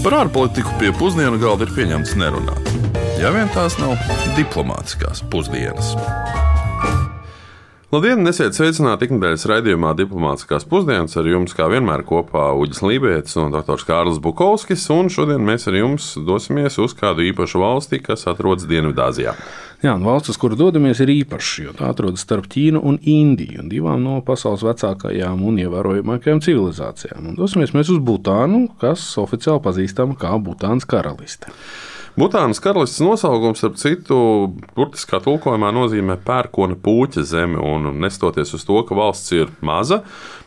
Par ārpolitiku pie pusdienu galda ir pieņemts nerunāt. Ja vien tās nav diplomātiskās pusdienas. Labdien, esiet sveicināti ikdienas raidījumā Diplomātiskās pusdienas. Ar jums, kā vienmēr, kopā Uģis Lībijams un Dr. Kārlis Bukovskis. Un šodien mēs ar jums dosimies uz kādu īpašu valsti, kas atrodas Dienvidāzijā. Jā, un valsts, uz kuru dodamies, ir īpaša, jo tā atrodas starp Ķīnu un Indiju, divām no pasaules vecākajām un ievērojamākajām civilizācijām. Un dosimies mēs uz Butānu, kas oficiāli pazīstama kā Butānas karaliste. Butānas karalistes nosaukums, ap citu, burtiskā tulkojumā nozīmē pērkona puķa zeme, un nestoties uz to, ka valsts ir maza,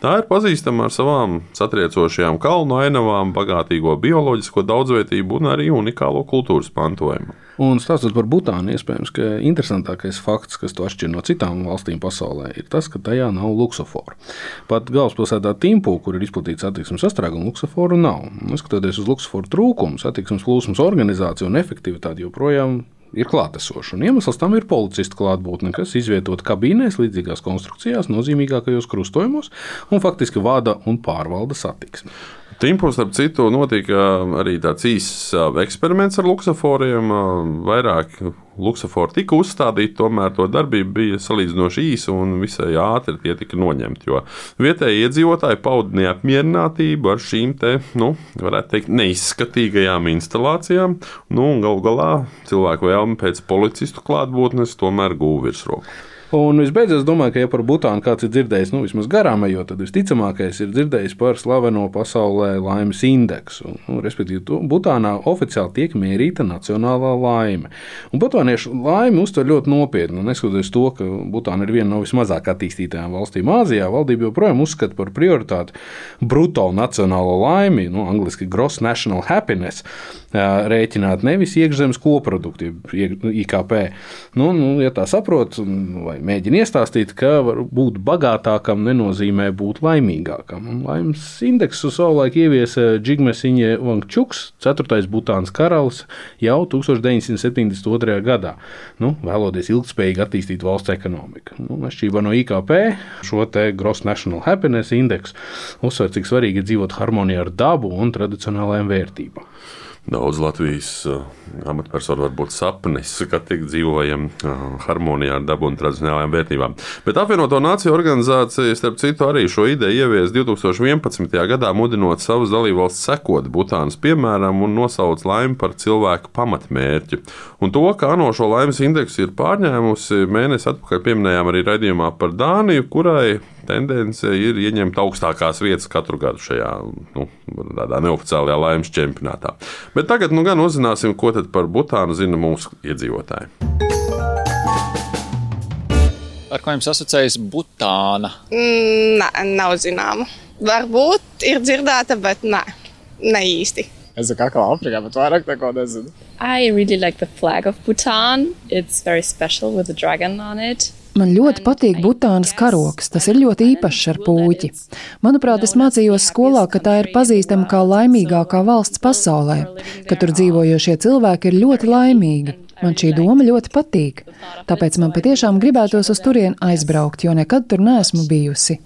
tā ir pazīstama ar savām satriecošajām kalnu ainavām, bagātīgo bioloģisko daudzveidību un arī unikālo kultūras mantojumu. Un stāstot par Butānu, iespējams, ka interesantākais fakts, kas to atšķir no citām valstīm pasaulē, ir tas, ka tajā nav luksusforu. Pat galvaspilsētā Timpu, kur ir izplatīts satiksmes sastrēgums, luksusforu nav. Neskatoties uz luksusforu trūkumu, satiksmes plūsmas organizāciju un efektivitāti joprojām ir klātesoša. Un iemesls tam ir policistu klātbūtne, kas izvietota kabīnēs, līdzīgās konstrukcijās, nozīmīgākajos krustojumos un faktiski vada un pārvalda satiksmi. Timpos, starp citu, notika arī tāds īsts eksperiments ar luksusforiem. Vairāk luksusforu tika uzstādīti, tomēr to darbība bija salīdzinoši īsa un visai ātri tie tika noņemti. Jo vietējie iedzīvotāji pauda neapmierinātību ar šīm te, nu, varētu teikt, neizskatīgajām instalācijām. Nu, Galu galā cilvēku vēlme pēc policistu klātbūtnes tomēr guva virsroku. Un visbeidzot, es domāju, ka, ja par Butānu kāds ir dzirdējis, nu, vismaz garām ejot, tad visticamākais ir dzirdējis par slaveno pasaulē laimes indeksu. Nu, respektīvi, Butānā oficiāli tiek mērīta nacionālā laime. Un butāniešu laimi uztver ļoti nopietni. Neskatoties to, ka Butāna ir viena no vismazāk attīstītajām valstīm Āzijā, valdība joprojām uzskata par prioritāti brutto nacionālo laimi, nu, angļuiski gross national happiness, rēķināt nevis iekšzemes koproduktu, IKP. Nu, nu, ja tā saprot, vai vai mēģina iestāstīt, ka būt bagātākam nenozīmē būt laimīgākam. Un laimes indeksu savulaik ieviesa Džigmesiņa Vangčuks, 4. Butānas karalis, jau 1972. gadā, nu, vēloties ilgspējīgi attīstīt valsts ekonomiku. Nu, Atšķirībā no IKP, šo te Gross National Happiness indeksu uzsver, cik svarīgi ir dzīvot harmonijā ar dabu un tradicionālajām vērtībām. Daudz Latvijas uh, amatpersonu varbūt sapnis, ka tik dzīvojam uh, harmonijā ar dabu un tradicionālajām vērtībām. Bet apvienoto nāciju organizācija, starp citu, arī šo ideju ievies 2011. gadā, mudinot savus dalībvalstis sekot Butānas piemēram un nosauc laimi par cilvēku pamatmērķi. Un to, kā ANO šo laimes indeksu ir pārņēmusi, mēnesi atpakaļ pieminējām arī raidījumā par Dāniju, kurai tendence ir ieņemt augstākās vietas katru gadu šajā nu, neoficiālajā laimes čempionātā. Bet tagad nu, gan uzzināsim, ko par Butānu zina mūsu iedzīvotāji. Ar ko jums asociējas Butāna? Mm, nē, nav zināma. Varbūt ir dzirdēta, bet nē, ne īsti. Es zinu, kā Afrikā, bet vairāk neko nezinu. I really like the flag of Bhutan. It's very special with a dragon on it. Man ļoti patīk Butānas karoks, tas ir ļoti īpašs ar puķi. Manuprāt, es mācījos skolā, ka tā ir pazīstama kā laimīgākā valsts pasaulē, ka tur dzīvojošie cilvēki ir ļoti laimīgi. Man šī doma ļoti patīk, tāpēc man patiešām gribētos uz turieni aizbraukt, jo nekad tur neesmu bijusi.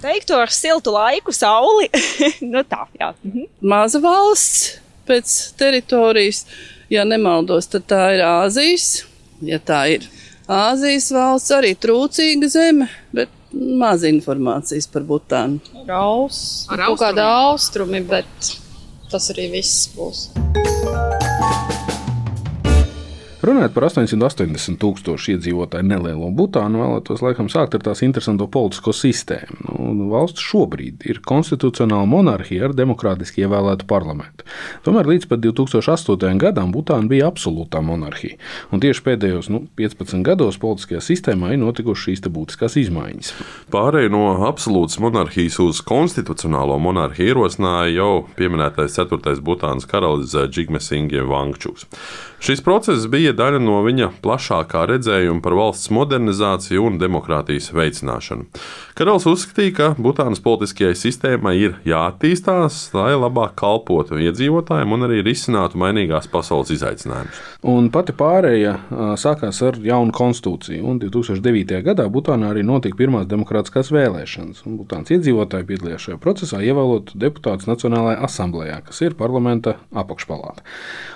Teiktu ar siltu laiku, sauli. nu tā, jā. Mhm. Maza valsts pēc teritorijas, ja nemaldos, tad tā ir Āzijas, ja tā ir Āzijas valsts arī trūcīga zeme, bet maz informācijas par Butānu. Raus, ar kaut kāda austrumi, bet tas arī viss būs. Runājot par 880 tūkstošu iedzīvotāju nelielo Butānu, vēlētos laikam sākt ar tās interesanto politisko sistēmu. Nu, valsts šobrīd ir konstitucionāla monarhija ar demokrātiski ievēlētu parlamentu. Tomēr līdz pat 2008. gadam Butāna bija absolūtā monarhija. Un tieši pēdējos nu, 15 gados politiskajā sistēmā ir notikušas šīs būtiskās izmaiņas. Pārēju no absolūtas monarhijas uz konstitucionālo monarhiju ierosināja jau pieminētais 4. Butānas karalis Džigmesingiem Vangčūs. Šis process bija daļa no viņa plašākā redzējuma par valsts modernizāciju un demokrātijas veicināšanu. Karalis uzskatīja, ka Butānas politiskajai sistēmai ir jāattīstās, lai labāk kalpotu iedzīvotājiem un arī risinātu mainīgās pasaules izaicinājumus. Un pati pārēja sākās ar jaunu konstitūciju. Un 2009. gadā Butānā arī notika pirmās demokrātiskās vēlēšanas. Butānas iedzīvotāji piedalījās šajā procesā, ievēlot deputātus Nacionālajā asamblējā, kas ir parlamenta apakšpalāta.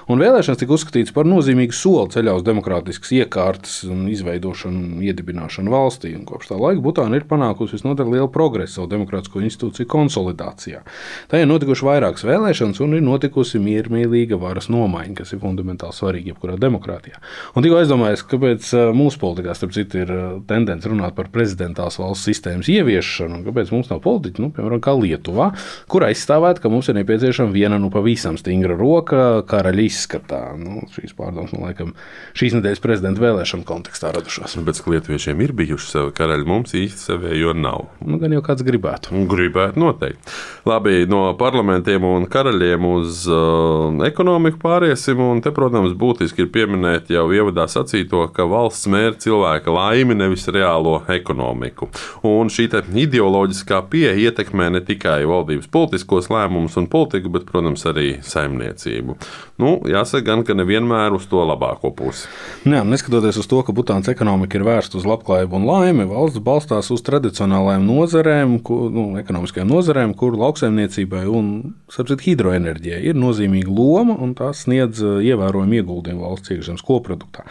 Un vēlēšanas tika uzskatītas par nozīmīgu soli ceļā uz demokrātiskas iekārtas izveidošanu un iedibināšanu valstī. Un kopš tā laika Butāna ir panākusi visnotaļ lielu progresu savu demokrātisko institūciju konsolidācijā. Tā ir notikušas vairākas vēlēšanas un ir notikusi miermīlīga varas nomaiņa, kas ir fundamentāli svarīga jebkurā demokrātijā. Un tikko aizdomājos, kāpēc mūsu politikā, starp citu, ir tendence runāt par prezidentālas valsts sistēmas ieviešanu, un kāpēc mums nav politiķi, nu, piemēram, kā Lietuvā, kur aizstāvēt, ka mums ir nepieciešama viena nu pavisam stingra roka karaļa izskatā. Nu, šīs pārdomas, man liekas, šīs nedēļas prezidenta vēlēšanu kontekstā radušās. Bet lietuviešiem ir bijuši savi karaļi, mums īsti savējo nav. Nu, gan jau kāds gribētu. Gribētu noteikti. Labi, no parlamentiem un karaļiem uz uh, ekonomiku pāriesim. Un te, protams, būtiski ir pieminēt jau ievadā sacīto, ka valsts mērķa cilvēka laimi, nevis reālo ekonomiku. Un šī ideoloģiskā pieeja ietekmē ne tikai valdības politiskos lēmumus un politiku, bet, protams, arī saimniecību. Nu, jāsaka, gan, ka nevienmēr uz to labāko pusi. Jā, neskatoties uz to, ka Butānas ekonomika ir vērsta uz labklājību un laimi, valsts balstās uz tradicionālajām nozarēm, ku, nu, ekonomiskajām nozarēm, kur lauksaimniecībai un sapcīt, hidroenerģijai ir nozīmīga loma un tās sniedz uh, ievērojumu ieguldījumu valsts iekšzemes koproduktā.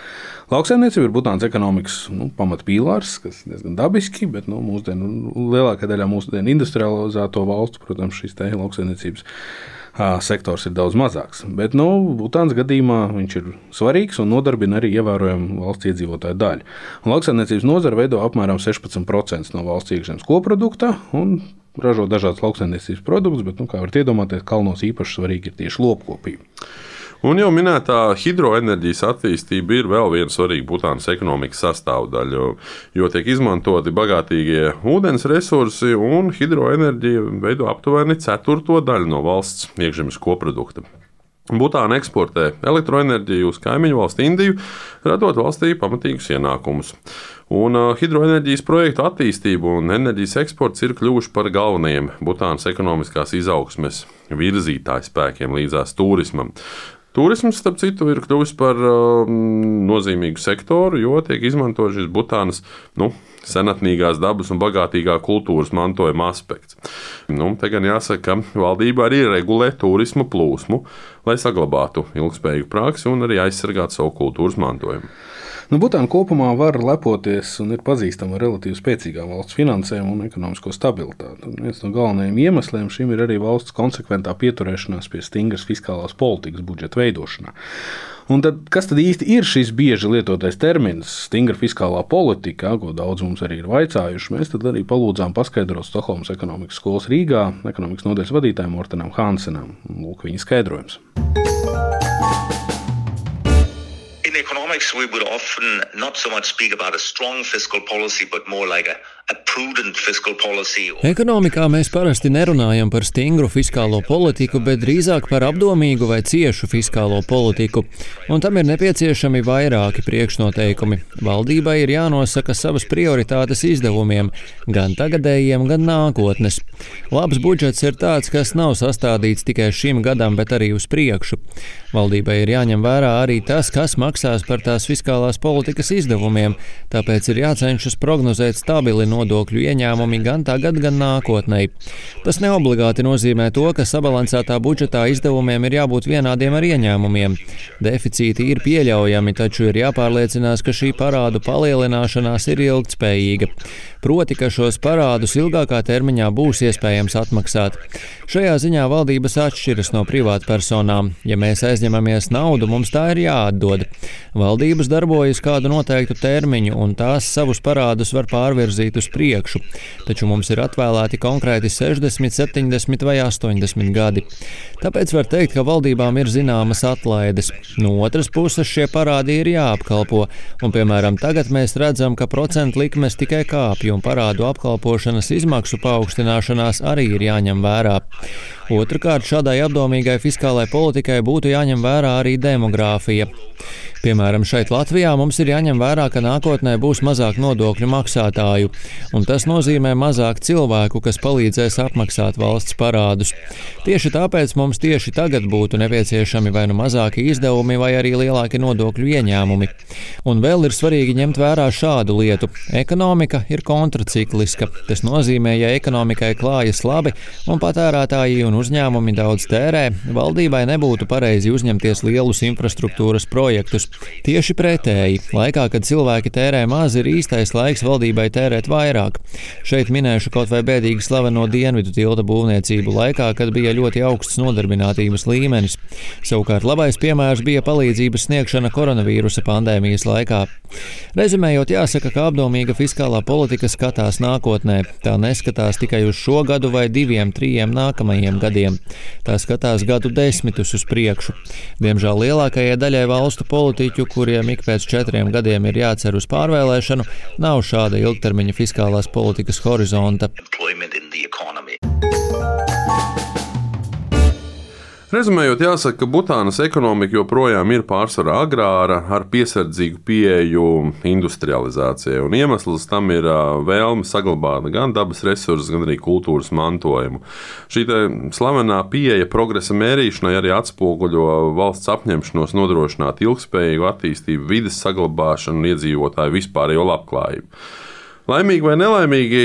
Lauksaimniecība ir Butānas ekonomikas nu, pamatpīlārs, kas diezgan dabiski, bet nu, mūsdienu, lielākā daļā mūsdienu industrializēto valstu, protams, šīs lauksaimniecības sektors ir daudz mazāks. Bet nu, Butānas gadījumā viņš ir svarīgs un nodarbina arī ievērojamu valsts iedzīvotāju daļu. Lauksaimniecības nozara veido apmēram 16% no valsts iekšzemes koprodukta ražo dažādas lauksaimniecības produktus, bet, nu, kā varat iedomāties, kalnos īpaši svarīgi ir tieši lopkopība. Un jau minētā hidroenerģijas attīstība ir vēl viena svarīga Butānas ekonomikas sastāvdaļa, jo tiek izmantoti bagātīgie ūdens resursi, un hidroenerģija veido aptuveni ceturto daļu no valsts iekšzemes koprodukta. Butāna eksportē elektroenerģiju uz kaimiņu valsti Indiju, radot valstī pamatīgus ienākumus. Un hidroenerģijas projektu attīstība un enerģijas eksports ir kļuvuši par galvenajiem Butānas ekonomiskās izaugsmes virzītāju spēkiem līdzās turismam. Turisms, starp citu, ir kļuvis par um, nozīmīgu sektoru, jo tiek izmantots šis Butānas nu, senatnīgās dabas un bagātīgā kultūras mantojuma aspekts. Nu, te gan jāsaka, ka valdība arī regulē turisma plūsmu, lai saglabātu ilgspējīgu praksi un arī aizsargātu savu kultūras mantojumu. Nu, Butāna kopumā var lepoties un ir pazīstama ar relatīvi spēcīgām valsts finansēm un ekonomisko stabilitāti. Un viens no galvenajiem iemesliem šim ir arī valsts konsekventā pieturēšanās pie stingras fiskālās politikas budžeta veidošanā. Un tad, kas tad īsti ir šis bieži lietotais termins, stingra fiskālā politika, ko daudz mums arī ir vaicājuši? Mēs tad arī palūdzām paskaidrot Stokholmas ekonomikas skolas Rīgā ekonomikas nodaļas vadītājam Mortenam Hansenam. Lūk, viņa skaidrojums. In economics, we would often not so much speak about a strong fiscal policy, but more like a, Ekonomikā mēs parasti nerunājam par stingru fiskālo politiku, bet drīzāk par apdomīgu vai ciešu fiskālo politiku. Un tam ir nepieciešami vairāki priekšnoteikumi. Valdībai ir jānosaka savas prioritātes izdevumiem, gan tagadējiem, gan nākotnes. Labs budžets ir tāds, kas nav sastādīts tikai šim gadam, bet arī uz priekšu. Valdībai ir jāņem vērā arī tas, kas maksās par tās fiskālās politikas izdevumiem, tāpēc ir jācenšas prognozēt stabili nodokļu ieņēmumi gan tagad, gan nākotnē. Tas neobligāti nozīmē to, ka sabalansētā budžetā izdevumiem ir jābūt vienādiem ar ieņēmumiem. Deficīti ir pieļaujami, taču ir jāpārliecinās, ka šī parādu palielināšanās ir ilgtspējīga. Proti, ka šos parādus ilgākā termiņā būs iespējams atmaksāt. Šajā ziņā valdības atšķiras no privātpersonām. Ja mēs aizņemamies naudu, mums tā ir jāatdod. Valdības darbojas kādu noteiktu termiņu, un tās savus parādus var pārvirzīt uz priekšu, taču mums ir atvēlēti konkrēti 60, 70 vai 80 gadi. Tāpēc var teikt, ka valdībām ir zināmas atlaides. No otras puses šie parādi ir jāapkalpo, un piemēram tagad mēs redzam, ka procentu likmes tikai kāpj, un parādu apkalpošanas izmaksu paaugstināšanās arī ir jāņem vērā. Otrakārt, šādai apdomīgai fiskālai politikai būtu jāņem vērā arī demogrāfija. Piemēram, šeit Latvijā mums ir jāņem vērā, ka nākotnē būs mazāk nodokļu maksātāju, un tas nozīmē mazāk cilvēku, kas palīdzēs apmaksāt valsts parādus. Tieši tāpēc mums tieši tagad būtu nepieciešami vai nu mazāki izdevumi, vai arī lielāki nodokļu ieņēmumi. Un vēl ir svarīgi ņemt vērā šādu lietu. Ekonomika ir kontracikliska. Tas nozīmē, ja ekonomikai klājas labi un patērētāji un uzņēmumi daudz tērē, valdībai nebūtu pareizi uzņemties lielus infrastruktūras projektus. Tieši pretēji, laikā, kad cilvēki tērē maz, ir īstais laiks valdībai tērēt vairāk. Šeit minēšu kaut vai bēdīgi slaveno dienvidu tilta būvniecību laikā, kad bija ļoti augsts nodarbinātības līmenis. Savukārt labais piemērs bija palīdzības sniegšana koronavīrusa pandēmijas laikā. Rezumējot, jāsaka, ka apdomīga fiskālā politika skatās nākotnē. Tā neskatās tikai uz šo gadu vai diviem, trījiem nākamajiem gadiem. Tā skatās gadu desmitus uz priekšu. Diemžēl lielākajai daļai valstu politiķu, kuriem ik pēc četriem gadiem ir jācer uz pārvēlēšanu, nav šāda ilgtermiņa fiskālās politikas horizonta. Rezumējot, jāsaka, ka Butānas ekonomika joprojām ir pārsvarā agrāra, ar piesardzīgu pieeju industrializācijai. Un iemesls tam ir vēlme saglabāt gan dabas resursus, gan arī kultūras mantojumu. Šī slavenā pieeja progresa mērīšanai arī atspoguļo valsts apņemšanos nodrošināt ilgspējīgu attīstību, vidas saglabāšanu un iedzīvotāju vispārējo labklājību. Laimīgi vai nelaimīgi,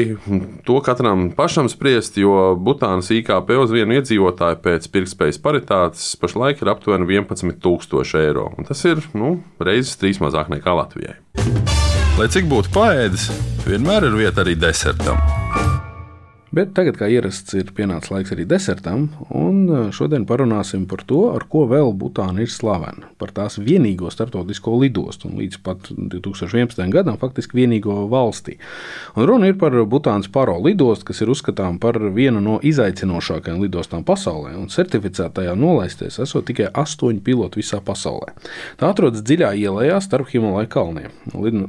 to katram pašam spriest, jo Butānas IKP uz vienu iedzīvotāju pēc pirktspējas paritātes pašlaik ir aptuveni 11,000 eiro. Tas ir nu, reizes trīs mazāk nekā Latvijai. Lai cik būtu paēdis, vienmēr ir vieta arī desertam. Bet tagad, kā ierasts, ir pienācis laiks arī desertam, un e, šodien parunāsim par to, ar ko vēl Butāna ir slavena. Par tās vienīgo starptautisko lidostu, un līdz pat 2011. gadam faktiski vienīgo valstī. Un runa ir par Butānas paro lidostu, kas ir uzskatām par vienu no izaicinošākajām lidostām pasaulē, un certificētajā nolaisties esot tikai astoņi piloti visā pasaulē. Tā atrodas dziļā ielā starp Himalaya kalniem.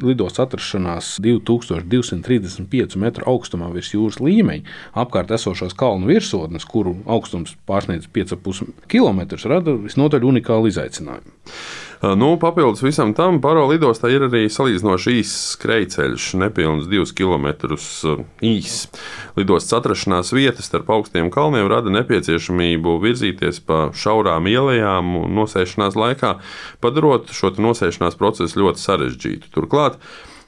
Lidostas atrašanās 2235 metru augstumā virs jūras līmeņa apkārt esošās kalnu virsotnes, kuru augstums pārsniedz 5,5 km, rada visnotaļ unikālu izaicinājumu. Nu, papildus visam tam, Paro lidostā ir arī salīdzinoši īss skrejceļš, nepilnīgi 2 km īss. Lidostas atrašanās vietas starp augstiem kalniem rada nepieciešamību virzīties pa šaurām ielām un nosēšanās laikā, padarot šo nosēšanās procesu ļoti sarežģītu. Turklāt,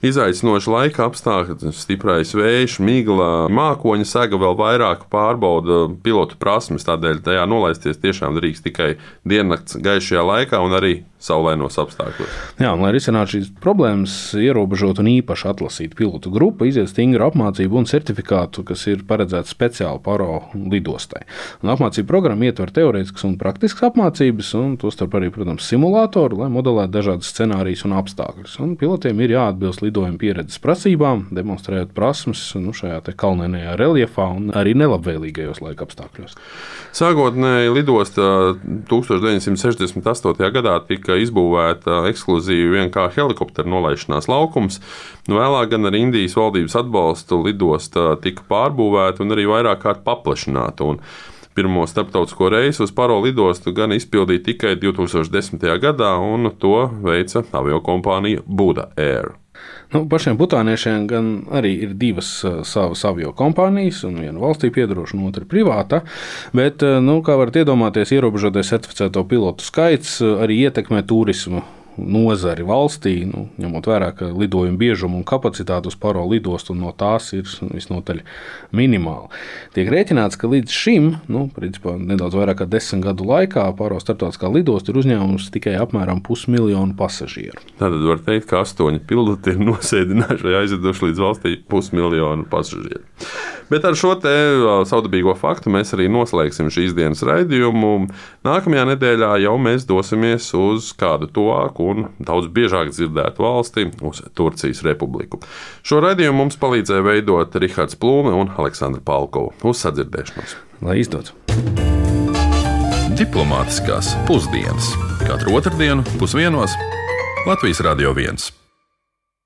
izaicinoši laika apstākļi, stiprais vējš, migla, mākoņa sega vēl vairāk pārbauda pilotu prasmes. Tādēļ tajā nolaisties tiešām drīkst tikai diennakts gaišajā laikā un arī saulainos apstākļos. Jā, un, lai risinātu šīs problēmas, ierobežot un īpaši atlasīt pilotu grupu, iziet stingru apmācību un certifikātu, kas ir paredzēts speciāli paro lidostai. Un apmācību programma ietver teorētiskas un praktiskas apmācības, un tostarp arī, protams, simulātoru, lai modelētu dažādas scenārijas un apstākļus. Un pilotiem ir jāatbilst lidojuma pieredzes prasībām, demonstrējot prasmes nu, šajā kalnēnajā reljefā un arī nelabvēlīgajos laika apstākļos. Sākotnēji lidosta 1968. gadā tika izbūvēta ekskluzīvi vienkārši helikoptera nolaišanās laukums. Nu, vēlāk gan ar Indijas valdības atbalstu lidosta tika pārbūvēta un arī vairāk kārt paplašināta. Pirmo starptautisko reisu uz Paro lidostu gan izpildīja tikai 2010. gadā, un to veica aviokompānija Buda Air. Nu, pašiem butāniešiem gan arī ir divas savas avio kompānijas, un viena valstī piedaroša, un otra privāta. Bet, nu, kā varat iedomāties, ierobežotais certificēto pilotu skaits arī ietekmē turismu nozari valstī, nu, ņemot vērā, ka lidojuma biežumu un kapacitāti uz paro lidostu no tās ir visnotaļ minimāli. Tiek rēķināts, ka līdz šim, nu, principā, nedaudz vairāk kā desmit gadu laikā, paro starptautiskā lidosta ir uzņēmusi tikai apmēram pusmiljonu pasažieru. Tad var teikt, ka astoņi piloti ir nosēdinājuši vai aizveduši līdz valstī pusmiljonu pasažieru. Bet ar šo te saudabīgo faktu mēs arī noslēgsim šīs dienas raidījumu. Nākamajā nedēļā jau mēs dosimies uz kādu tuvāku un daudz biežāk dzirdētu valsti, uz Turcijas republiku. Šo raidījumu mums palīdzēja veidot Rihards Plūme un Aleksandra Palkova. Uz sadzirdēšanos! Lai izdodas! Diplomātiskās pusdienas katru otrdienu pusdienos Latvijas Radio 1.